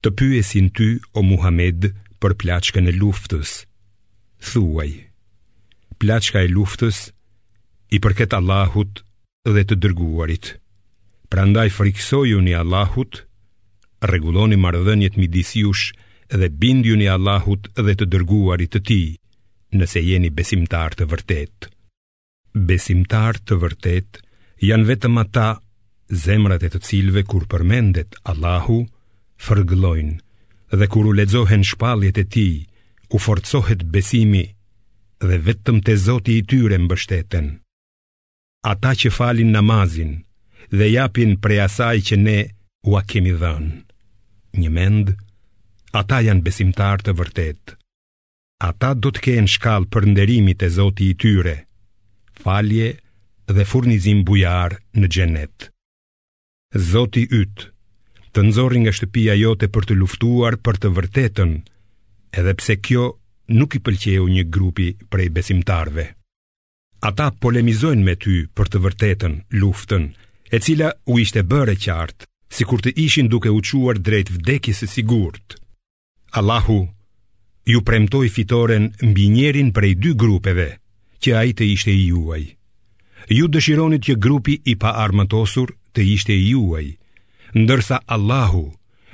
Të pyesin ty o Muhammed për plaçkën e luftës. Thuaj: Plaçka e luftës i përket Allahut dhe të dërguarit. Prandaj frikësojuni Allahut, rregulloni marrëdhëniet midis jush dhe bindjuni Allahut dhe të dërguarit të tij, nëse jeni besimtarë të vërtetë. Besimtarë të vërtetë janë vetëm ata zemrat e të cilëve kur përmendet Allahu, fërgëllojnë dhe kur u lexohen shpalljet e tij, u forcohet besimi dhe vetëm te Zoti i tyre mbështeten. Ata që falin namazin dhe japin prej asaj që ne ua kemi dhënë. Njëmend, ata janë besimtarë të vërtetë. Ata do të kenë shkallë përnderimi te Zoti i tyre, falje dhe furnizim bujar në xhenet. Zoti yt të nxori nga shtëpia jote për të luftuar për të vërtetën, edhe pse kjo nuk i pëlqeu një grupi prej besimtarëve. Ata polemizojnë me ty për të vërtetën, luftën, e cila u ishte bërë e qartë, sikur të ishin duke u çuar drejt vdekjes së sigurt. Allahu ju premtoi fitoren mbi njërin prej dy grupeve, që ai të ishte i juaj. Ju dëshironit që grupi i paarmatosur të ishte i juaj, ndërsa Allahu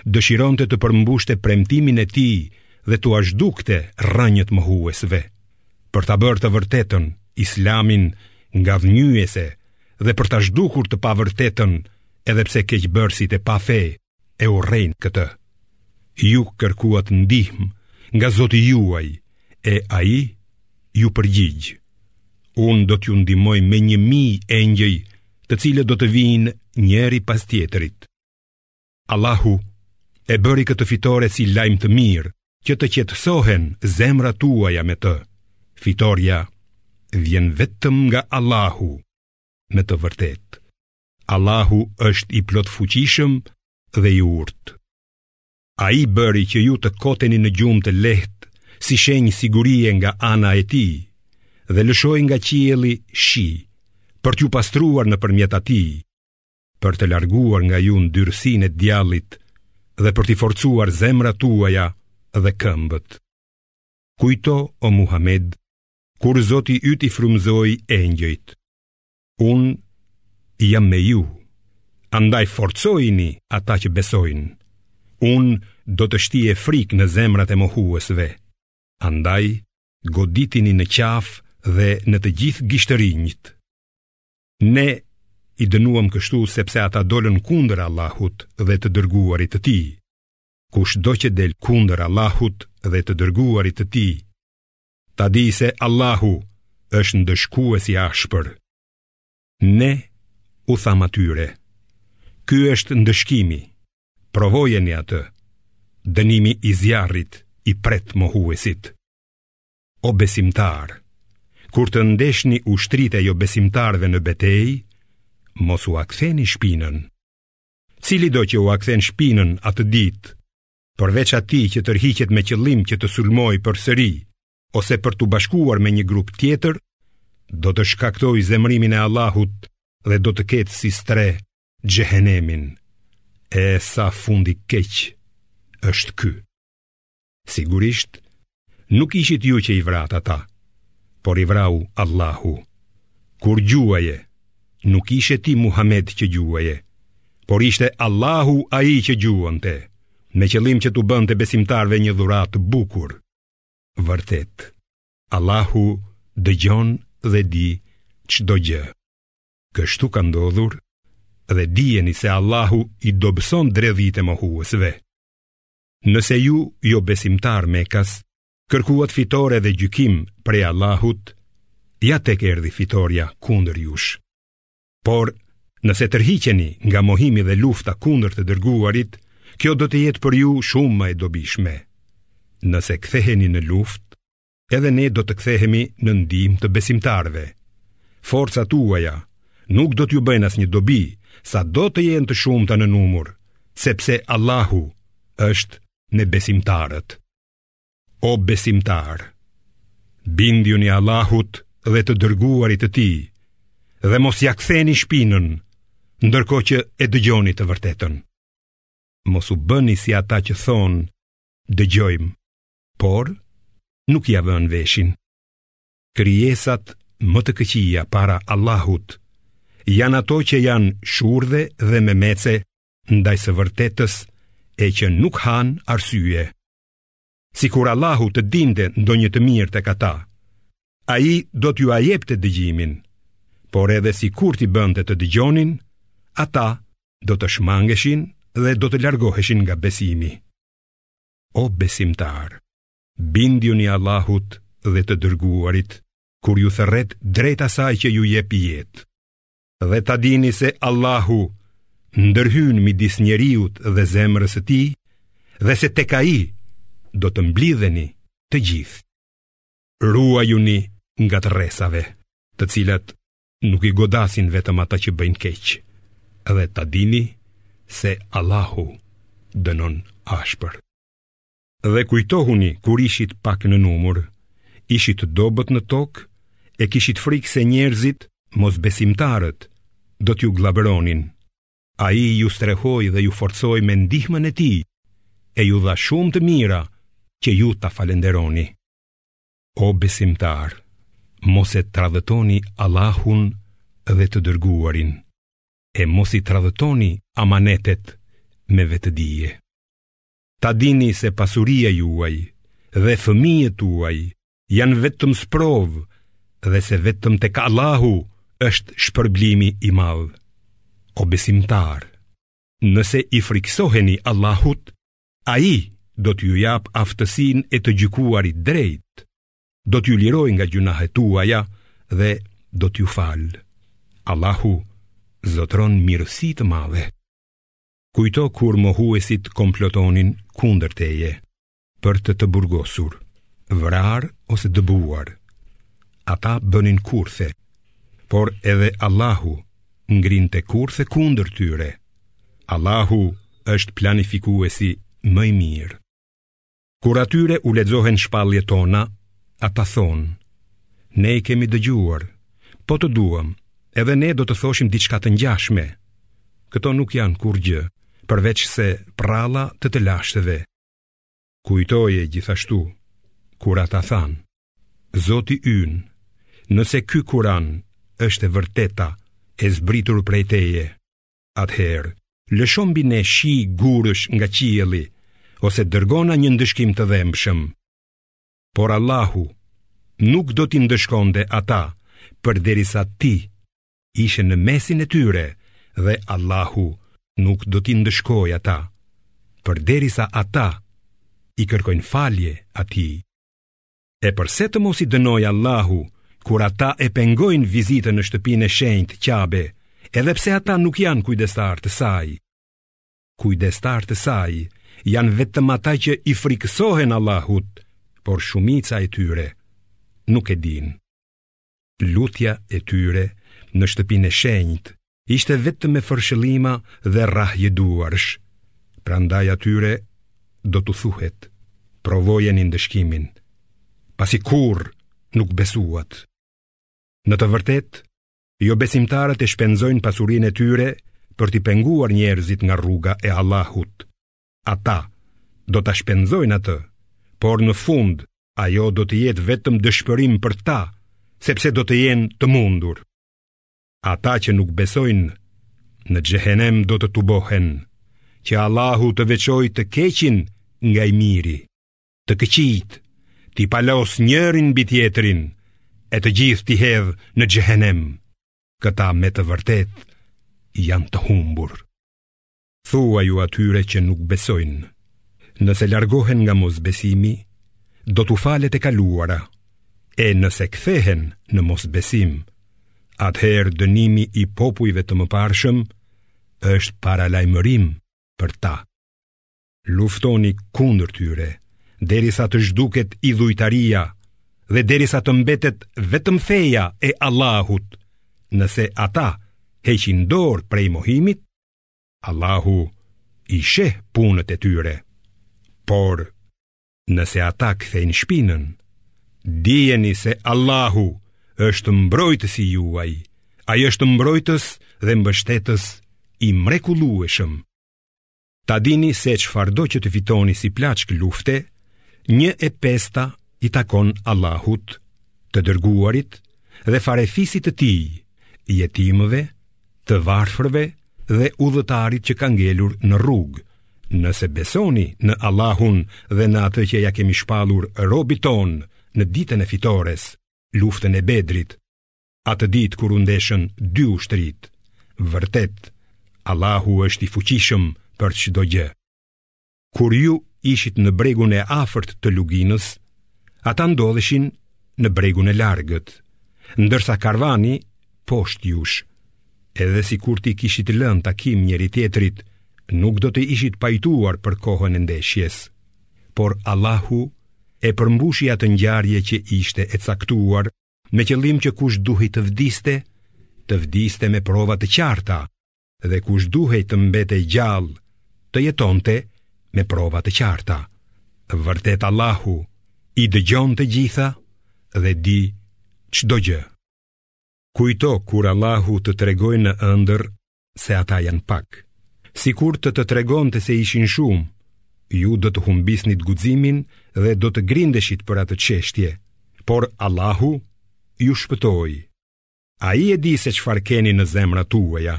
dëshironte të përmbushte premtimin e tij dhe t'ua zhdukte rrënjët mohuesve, për ta bërë të vërtetën Islamin ngadhënjyese dhe për ta zhdukur të pavërtetën edhe pse keqbërësit e pafe e urrejnë këtë. Ju kërkuat ndihmë nga Zoti juaj e ai ju u përgjigj. Unë do t'ju ndihmoj me një mijë engjëj, të cilët do të vijnë njëri pas tjetrit. Allahu e bëri këtë fitore si lajm të mirë, që të qetësohen zemrat tuaja me të. Fitorja vjen vetëm nga Allahu, me të vërtetë. Allahu është i plotfuqishëm dhe i urtë. Ai bëri që ju të koteni në gjumë të lehtë, si shenjë sigurie nga ana e tij, dhe lëshoi nga qielli shi, për t'ju pastruar nëpërmjet atij, për të larguar nga ju ndyrësinë e djallit dhe për t'i forcuar zemrat tuaja dhe këmbët. Kujto, o Muhammed, kur Zoti yt i frymëzoi engjëjt, Unë jam me ju, andaj forcojini ata që besojnë. Unë do të shtie frikë në zemrat e mohuesve, andaj goditini në qafë dhe në të gjithë gishtërinjt. Ne i dënuam kështu sepse ata dolën kundër Allahut dhe të dërguarit të tij. Kushdo që del kundër Allahut dhe të dërguarit të tij, ta dijë se Allahu është ndëshkues i ashpër. Ne u thamë atyre, ky është ndëshkimi, provojeni atë, dënimi i zjarrit i pret mohuesit. O besimtarë, kur të ndeshni ushtritë e jobesimtarëve në betejë, mos ua ktheni shpinën. Cilido që ua kthen shpinën atë ditë, përveç atij që tërhiqet me qëllim që të sulmojë përsëri ose për t'u bashkuar me një grup tjetër, do të shkaktojë zemërimin e Allahut dhe do të ketë si strehë xhehenemin. E sa fund i keq është ky. Sigurisht, Nuk ishit ju që i vratë ata, por i vrau Allahu. Kur gjuaje, nuk ishe ti Muhammed që gjuaje, por ishte Allahu ai që gjuante, me qëllim që t'u bënte besimtarëve një dhuratë të bukur. Vërtet, Allahu dëgjon dhe di çdo gjë. Kështu ka ndodhur dhe dijeni se Allahu i dobëson dredhitë e mohuesve. Nëse ju jobesimtarë mekas, kërkuat fitore dhe gjykim prej Allahut, ja tek erdhi fitorja kundër jush. Por, nëse tërhiqeni nga mohimi dhe lufta kundër të dërguarit, kjo do të jetë për ju shumë më e dobishme. Nëse ktheheni në luftë, edhe ne do të kthehemi në ndihmë të besimtarëve. Forcat tuaja nuk do t'ju bëjnë asnjë dobi, sado të jenë të shumta në numër, sepse Allahu është me besimtarët. O besimtarë, bindjuni Allahut dhe të dërguarit të tij dhe mos ia ktheni shpinën, ndërkohë që e dëgjoni të vërtetën. Mos u bëni si ata që thonë, dëgjojmë, por nuk ia vënë veshin. Krijesat më të këqija para Allahut janë ato që janë shurdhe dhe memece ndaj së vërtetës e që nuk kanë arsye. Sikur Allahu të dinte ndonjë të mirë tek ata, ai do t'jua jepte dëgjimin, por edhe sikur t'i bënte të dëgjonin, ata do të shmangeshin dhe do të largoheshin nga besimi. O besimtarë, bindjuni Allahut dhe të dërguarit kur ju thërret drejt asaj që ju jep jetë. Dhe ta dini se Allahu ndërhyn midis njeriut dhe zemrës së tij dhe se tek ai do të mblidheni të gjithë. Ruajuni nga tërresave, të cilat nuk i godasin vetëm ata që bëjnë keq, dhe ta dini se Allahu dënon ashpër. Dhe kujtohuni kur ishit pak në numër, ishit të dobët në tokë e kishit frikë se njerëzit mosbesimtarët do t'ju gllabëronin. Ai ju strehoi dhe ju forcoi me ndihmën e tij e ju dha shumë të mira që ju ta falënderoni. O besimtarë, mos e tradhëtoni Allahun dhe të dërguarin, e mos i tradhëtoni amanetet me vetëdije. Ta dini se pasuria juaj dhe fëmijët tuaj janë vetëm sprovë dhe se vetëm tek Allahu është shpërblimi i madh. O besimtarë, nëse i frikësoheni Allahut, Ai do t'ju japë aftësinë e të gjykuarit drejt, do t'ju lirojë nga gjynahet tuaja dhe do t'ju falë. Allahu zotëron mirësi të madhe. Kujto kur mohuesit komplotonin kundër teje për të të burgosur, vrarë ose dëbuar. Ata bënin kurthe, por edhe Allahu ngrinte kurthe kundër tyre. Allahu është planifikuesi më i mirë. Kur atyre u lexohen shpalljet tona, ata thonë, ne i kemi dëgjuar, po të duam, edhe ne do të thoshim diçka të ngjashme. Këto nuk janë kurrgjë, përveçse përralla të të lashtëve. Kujtoje gjithashtu, kur ata thanë, Zoti ynë, nëse ky Kuran është e vërteta e zbritur prej teje, atëherë lësho mbi ne shi gurësh nga qielli ose dërgona një ndëshkim të dhembshëm. Por Allahu nuk do t'i ndëshkonte ata përderisa ti ishe në mesin e tyre dhe Allahu nuk do t'i ndëshkojë ata përderisa ata i kërkojnë falje atij. E përse të mos i dënojë Allahu, kur ata e pengojnë vizitën në shtëpinë e shenjtë Qabe, edhe pse ata nuk janë kujdestarë të saj. Kujdestarë të saj janë vetëm ata që i frikësohen Allahut, por shumica e tyre nuk e dinë. Lutja e tyre në shtëpinë e shenjtë ishte vetëm me fërshëllima dhe rrahje duarsh, prandaj atyre do t'u thuhet, provojeni ndëshkimin, pasi kurrë nuk besuat. Në të vërtetë, jobesimtarët e shpenzojnë pasurinë e tyre për t'i penguar njerëzit nga rruga e Allahut, Ata do ta shpenzojnë atë, por në fund ajo do të jetë vetëm dëshpërim për ta, sepse do të jenë të mundur. Ata që nuk besojnë në xhehenem do të tubohen, që Allahu të veçojë të keqin nga i miri, të këqijtë, t'i palosë njërin mbi tjetrin, e të gjithë t'i hedhë në xhehenem. Këta me të vërtetë janë të humbur. Thuaju atyre që nuk besojnë, nëse largohen nga mosbesimi, do t'u falet e kaluara, e nëse kthehen në mosbesim, atëherë dënimi i popujve të mëparshëm është paralajmërim për ta. Luftoni kundër tyre, derisa të zhduket idhujtaria dhe derisa të mbetet vetëm feja e Allahut, nëse ata heqin dorë prej mohimit, Allahu i sheh punët e tyre, por nëse ata kthejnë shpinën, dijeni se Allahu është mbrojtësi juaj, ai është mbrojtës dhe mbështetës i mrekullueshëm. Ta dini se çfarëdo që të fitoni si plaçkë lufte, një e pesta i takon Allahut, të dërguarit dhe farefisit të tij, jetimëve, të varfërve dhe udhëtarit që ka ngelur në rrugë. Nëse besoni në Allahun dhe në atë që ia kemi shpallur robit tonë në ditën e fitores, luftën e Bedrit, atë ditë kur u ndeshën dy ushtritë, vërtet Allahu është i fuqishëm për çdo gjë. Kur ju ishit në bregun e afërt të luginës, ata ndodheshin në bregun e largët, ndërsa karvani poshtë jush. Edhe sikur t'i kishit lënë takim njëri-tjetrit, nuk do të ishit pajtuar për kohën e ndeshjes. Por Allahu e përmbushi atë ngjarje që ishte e caktuar, me qëllim që kush duhej të vdiste, të vdiste me prova të qarta, dhe kush duhej të mbetej gjallë, të jetonte me prova të qarta. Vërtet Allahu i dëgjon të gjitha dhe di çdo gjë. Kujto kur Allahu të tregoi në ëndërr se ata janë pak. Sikur të të tregonte se ishin shumë, ju do të humbisnit guximin dhe do të grindeshit për atë çështje. Por Allahu ju shpëtoi. Ai e di se çfarë keni në zemrat tuaja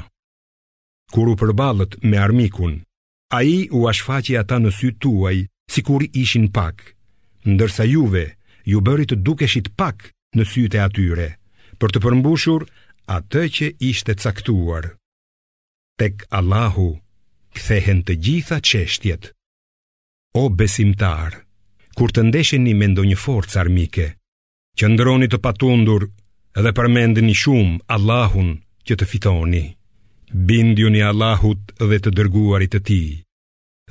Kur u përballët me armikun Ai ua shfaqi ata në sytë tuaj sikur ishin pak Ndërsa juve ju bëri të dukeshit pak në sytë e atyre Për të përmbushur atë që ishte caktuar Tek Allahu kthehen të gjitha çështjet O besimtarë Kur të ndesheni me ndonjë forcë armike Qëndroni të patundur dhe përmendni shumë Allahun që të fitoni. Bindjuni Allahut dhe të dërguarit të tij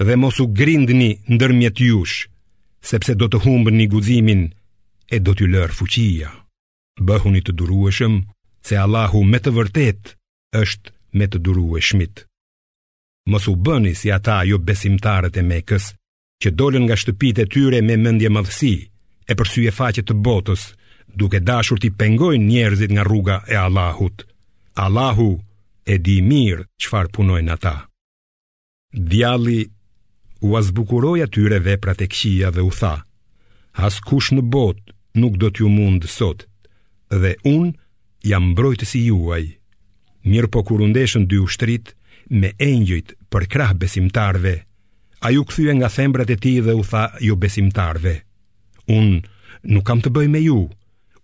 dhe mos u grindni ndërmjet jush, sepse do të humbni guximin e do t'ju lërë fuqia. Bëhuni të durueshëm se Allahu me të vërtetë është me të durueshmit. Mos u bëni si ata jobesimtarët e Mekës që dolën nga shtëpitë e tyre me mendjemadhësi e për sy e faqe të botës, duke dashur t'i pengojnë njerëzit nga rruga e Allahut. Allahu e di mirë çfarë punojnë ata. Djalli ua zbukuroi atyre veprat e këqija dhe u tha: Askush në botë nuk do t'ju mundë sot, dhe unë jam mbrojtësi juaj, mirëpo kur u ndeshën dy ushtritë me engjëjt përkrah besimtarëve, ai u kthye nga thembrat e tij dhe u tha jobesimtarëve. Unë nuk kam të bëj me ju,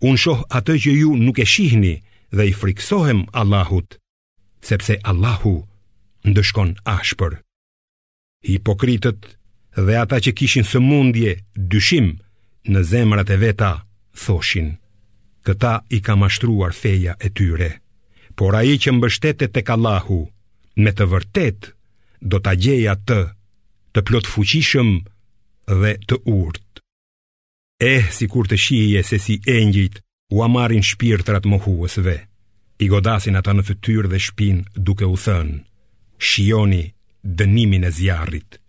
unë shoh atë që ju nuk e shihni dhe i frikësohem Allahut, sepse Allahu ndëshkon ashpër. Hipokritët dhe ata që kishin sëmundje dyshim në zemrat e veta, thoshin, këta i ka mashtruar feja e tyre, por ai që mbështetet tek Allahu, me të vërtetë, do ta gjejë atë të plotfuqishëm dhe të urtë. Eh, sikur të shihje se si engjëjt ua marrin shpirtrat mohuesve, i godasin ata në fytyrë dhe shpinë duke u thënë, shijoni dënimin e zjarrit.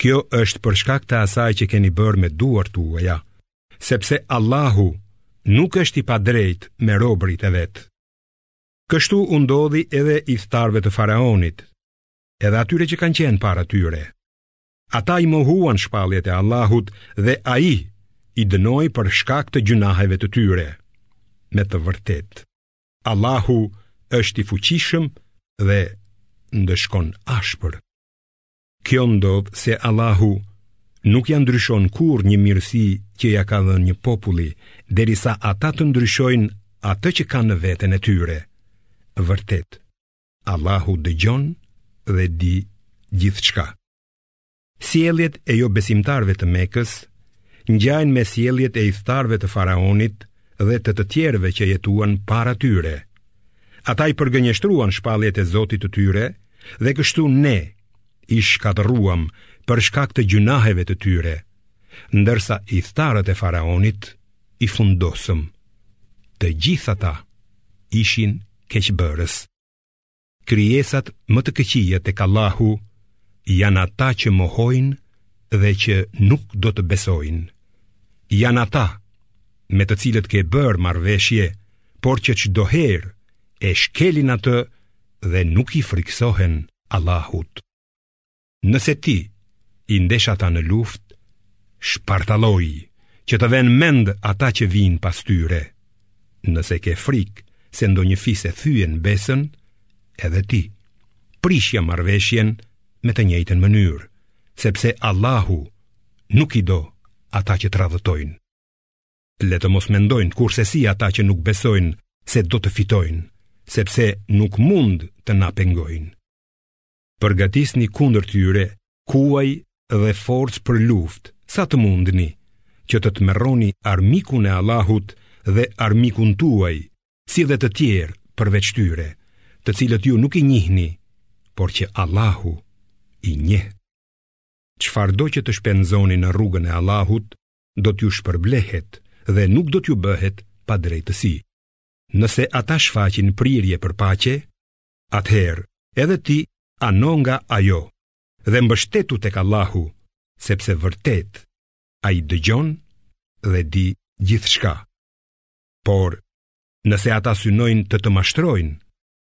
Kjo është për shkak të asaj që keni bërë me duart tuaja, sepse Allahu nuk është i padrejtë me robërit e vet. Kështu u ndodhi edhe ithtarëve të faraonit, edhe atyre që kanë qenë para tyre. Ata i mohuan shpalljet e Allahut dhe ai i dënoi për shkak të gjynaheve të tyre. Me të vërtetë, Allahu është i fuqishëm dhe ndëshkon ashpër. Kjo ndodh se Allahu nuk ia ndryshon kurrë një mirësi që ia ka dhënë një populli, derisa ata të ndryshojnë atë që kanë në veten e tyre. Vërtet, Allahu dëgjon dhe di gjithçka. Sjelljet e jobesimtarëve të Mekës, ngjajnë me sjelljet e ithtarëve të faraonit dhe të të tjerëve që jetuan para tyre. Ata i përgënjeshtruan shpalljet e Zotit të tyre dhe kështu ne i shkatërruam për shkak të gjynaheve të tyre, ndërsa ithtarët e faraonit i fundosëm. Të gjithë ata ishin keqbërës. Krijesat më të këqija tek Allahu janë ata që mohojnë dhe që nuk do të besojnë. Janë ata me të cilët ke bërë marrëveshje, por që çdo herë e shkelin atë dhe nuk i frikësohen Allahut. Nëse ti i ndesh ata në luftë, shpartalloji që të vënë mend ata që vijnë pas tyre. Nëse ke frikë se ndonjë fis e thyen besën, edhe ti prishja marrëveshjen me të njëjtën mënyrë, sepse Allahu nuk i do ata që tradhëtojnë. Le të mos mendojnë kurrsesi ata që nuk besojnë se do të fitojnë, sepse nuk mund të na pengojnë. përgatitni kundër tyre kuaj dhe forcë për luftë, sa të mundni, që të tmerroni armikun e Allahut dhe armikun tuaj, si dhe të tjerë përveç tyre, të cilët ju nuk i njihni, por që Allahu i njeh. Çfarëdo që të shpenzoni në rrugën e Allahut, do t'ju shpërblehet dhe nuk do t'ju bëhet padrejtësi. Nëse ata shfaqin prirje për paqe, atëherë edhe ti ano nga ajo dhe mbështetu tek Allahu, sepse vërtet ai dëgjon dhe di gjithçka. Por nëse ata synojnë të të mashtrojnë,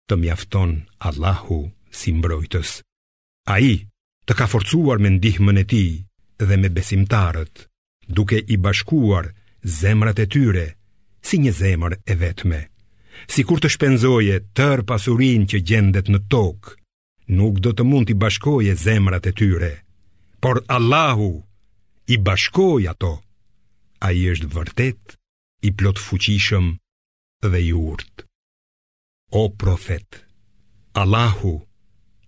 të mjafton Allahu si mbrojtës. Ai të ka forcuar me ndihmën e tij dhe me besimtarët, duke i bashkuar zemrat e tyre si një zemër e vetme. Sikur të shpenzoje tërë pasurinë që gjendet në tokë, nuk do të mund t'i bashkoje zemrat e tyre. Por Allahu i bashkoi ato. Ai është vërtet i plotfuqishëm dhe i urtë. O profet, Allahu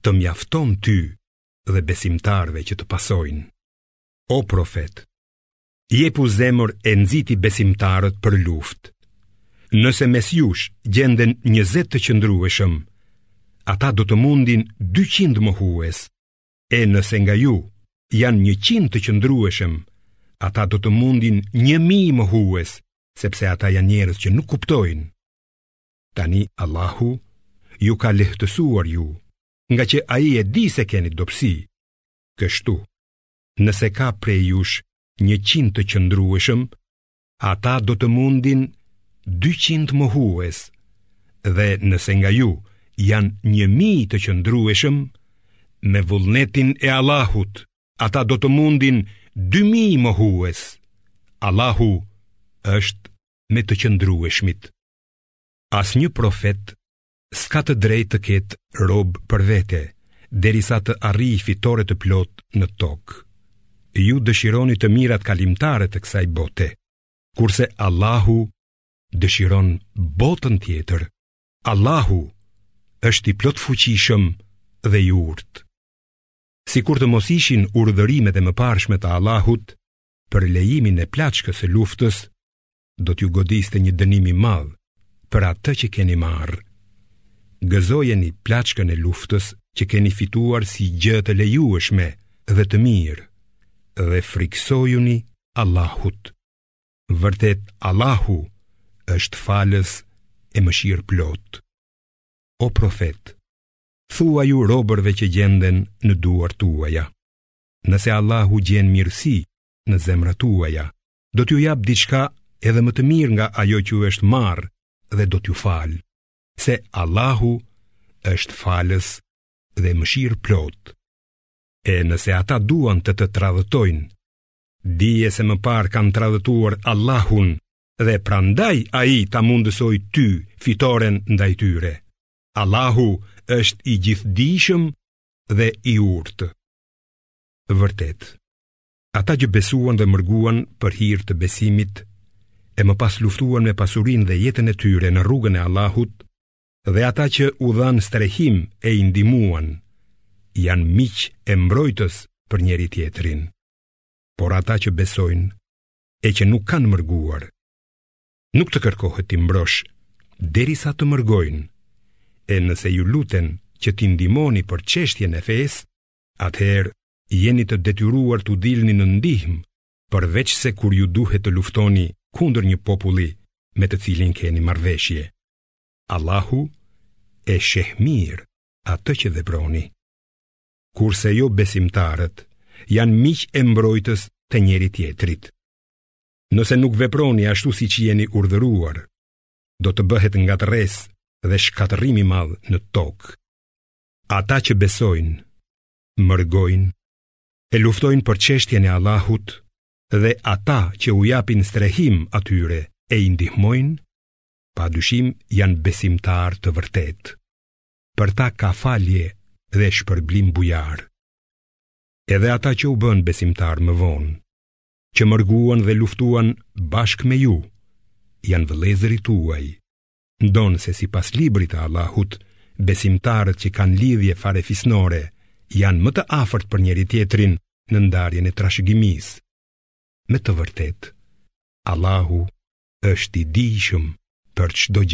të mjafton ty dhe besimtarëve që të pasojnë. O profet, jepu zemër e nxiti besimtarët për luftë. Nëse mes jush gjenden 20 të qëndrueshëm, ata do të mundin 200 mohues, e nëse nga ju janë 100 të qëndrueshëm, ata do të mundin 1000 mohues, sepse ata janë njerëz që nuk kuptojnë. Tani Allahu ju ka lehtësuar ju, ngaqë ai e di se keni dobësi. Kështu, nëse ka prej jush njëqind të qëndrueshëm, ata do të mundin dyqind mohues, dhe nëse nga ju janë një mijë të qëndrueshëm, me vullnetin e Allahut, ata do të mundin dy mijë mohues. Allahu është me të qëndrueshmit. Asnjë profet s'ka të drejtë të ketë robë për vete, derisa të arrijë fitore të plotë në tokë. Ju dëshironi të mirat kalimtare të kësaj bote, kurse Allahu dëshiron botën tjetër. Allahu është i plotfuqishëm dhe i urtë. Sikur të mos ishin urdhërimet e mëparshme të Allahut, për lejimin e plaçkës së luftës, do t'ju godiste një dënim i madh për atë që keni marrë. Gëzojeni plaçkën e luftës që keni fituar si gjë të lejueshme dhe të mirë dhe frikësojuni Allahut. Vërtet Allahu është falës e mëshirëplotë. O profet, thuaju robërve që gjenden në duar tuaja, nëse Allahu gjen mirësi në zemrat tuaja, do t'ju japë diçka edhe më të mirë nga ajo që ju është marrë dhe do t'ju falë, se Allahu është falës dhe mëshirëplotë. E nëse ata duan të të tradhëtojnë, dije se më parë kanë tradhëtuar Allahun dhe prandaj ai ta mundësoi ty fitoren ndaj tyre. Allahu është i gjithëdijshëm dhe i urtë. Vërtet, ata që besuan dhe mërguan për hir të besimit, e më pas luftuan me pasurinë dhe jetën e tyre në rrugën e Allahut, dhe ata që u dhanë strehim e i ndihmuan, janë miq e mbrojtës për njëri-tjetrin. Por ata që besojnë e që nuk kanë mërguar, Nuk të kërkohet t'i mbrosh derisa të mërgojnë. E nëse ju luten që t'i ndihmoni për çështjen e fesë, atëherë jeni të detyruar t'u dilni në ndihmë, përveçse kur ju duhet të luftoni kundër një populli me të cilin keni marrëveshje. Allahu e sheh mirë atë që veproni. Kurse jobesimtarët janë miq e mbrojtës të njëri-tjetrit. Nëse nuk veproni ashtu siç jeni urdhëruar, do të bëhet ngatërresë dhe shkatërrim i madh në tokë. Ata që besojnë, mërgojnë, e luftojnë për çështjen e Allahut dhe ata që u japin strehim atyre e i ndihmojnë, pa dyshim janë besimtarë të vërtetë. Për ta ka falje dhe shpërblim bujar. Edhe ata që u bënë besimtarë më vonë, që mërguan dhe luftuan bashkë me ju, janë vëllezërit tuaj, ndonëse sipas librit të Allahut, besimtarët që kanë lidhje farefisnore janë më të afërt për njëri-tjetrin në ndarjen e trashëgimisë. Me të vërtetë, Allahu është i dijshëm për çdo gjë.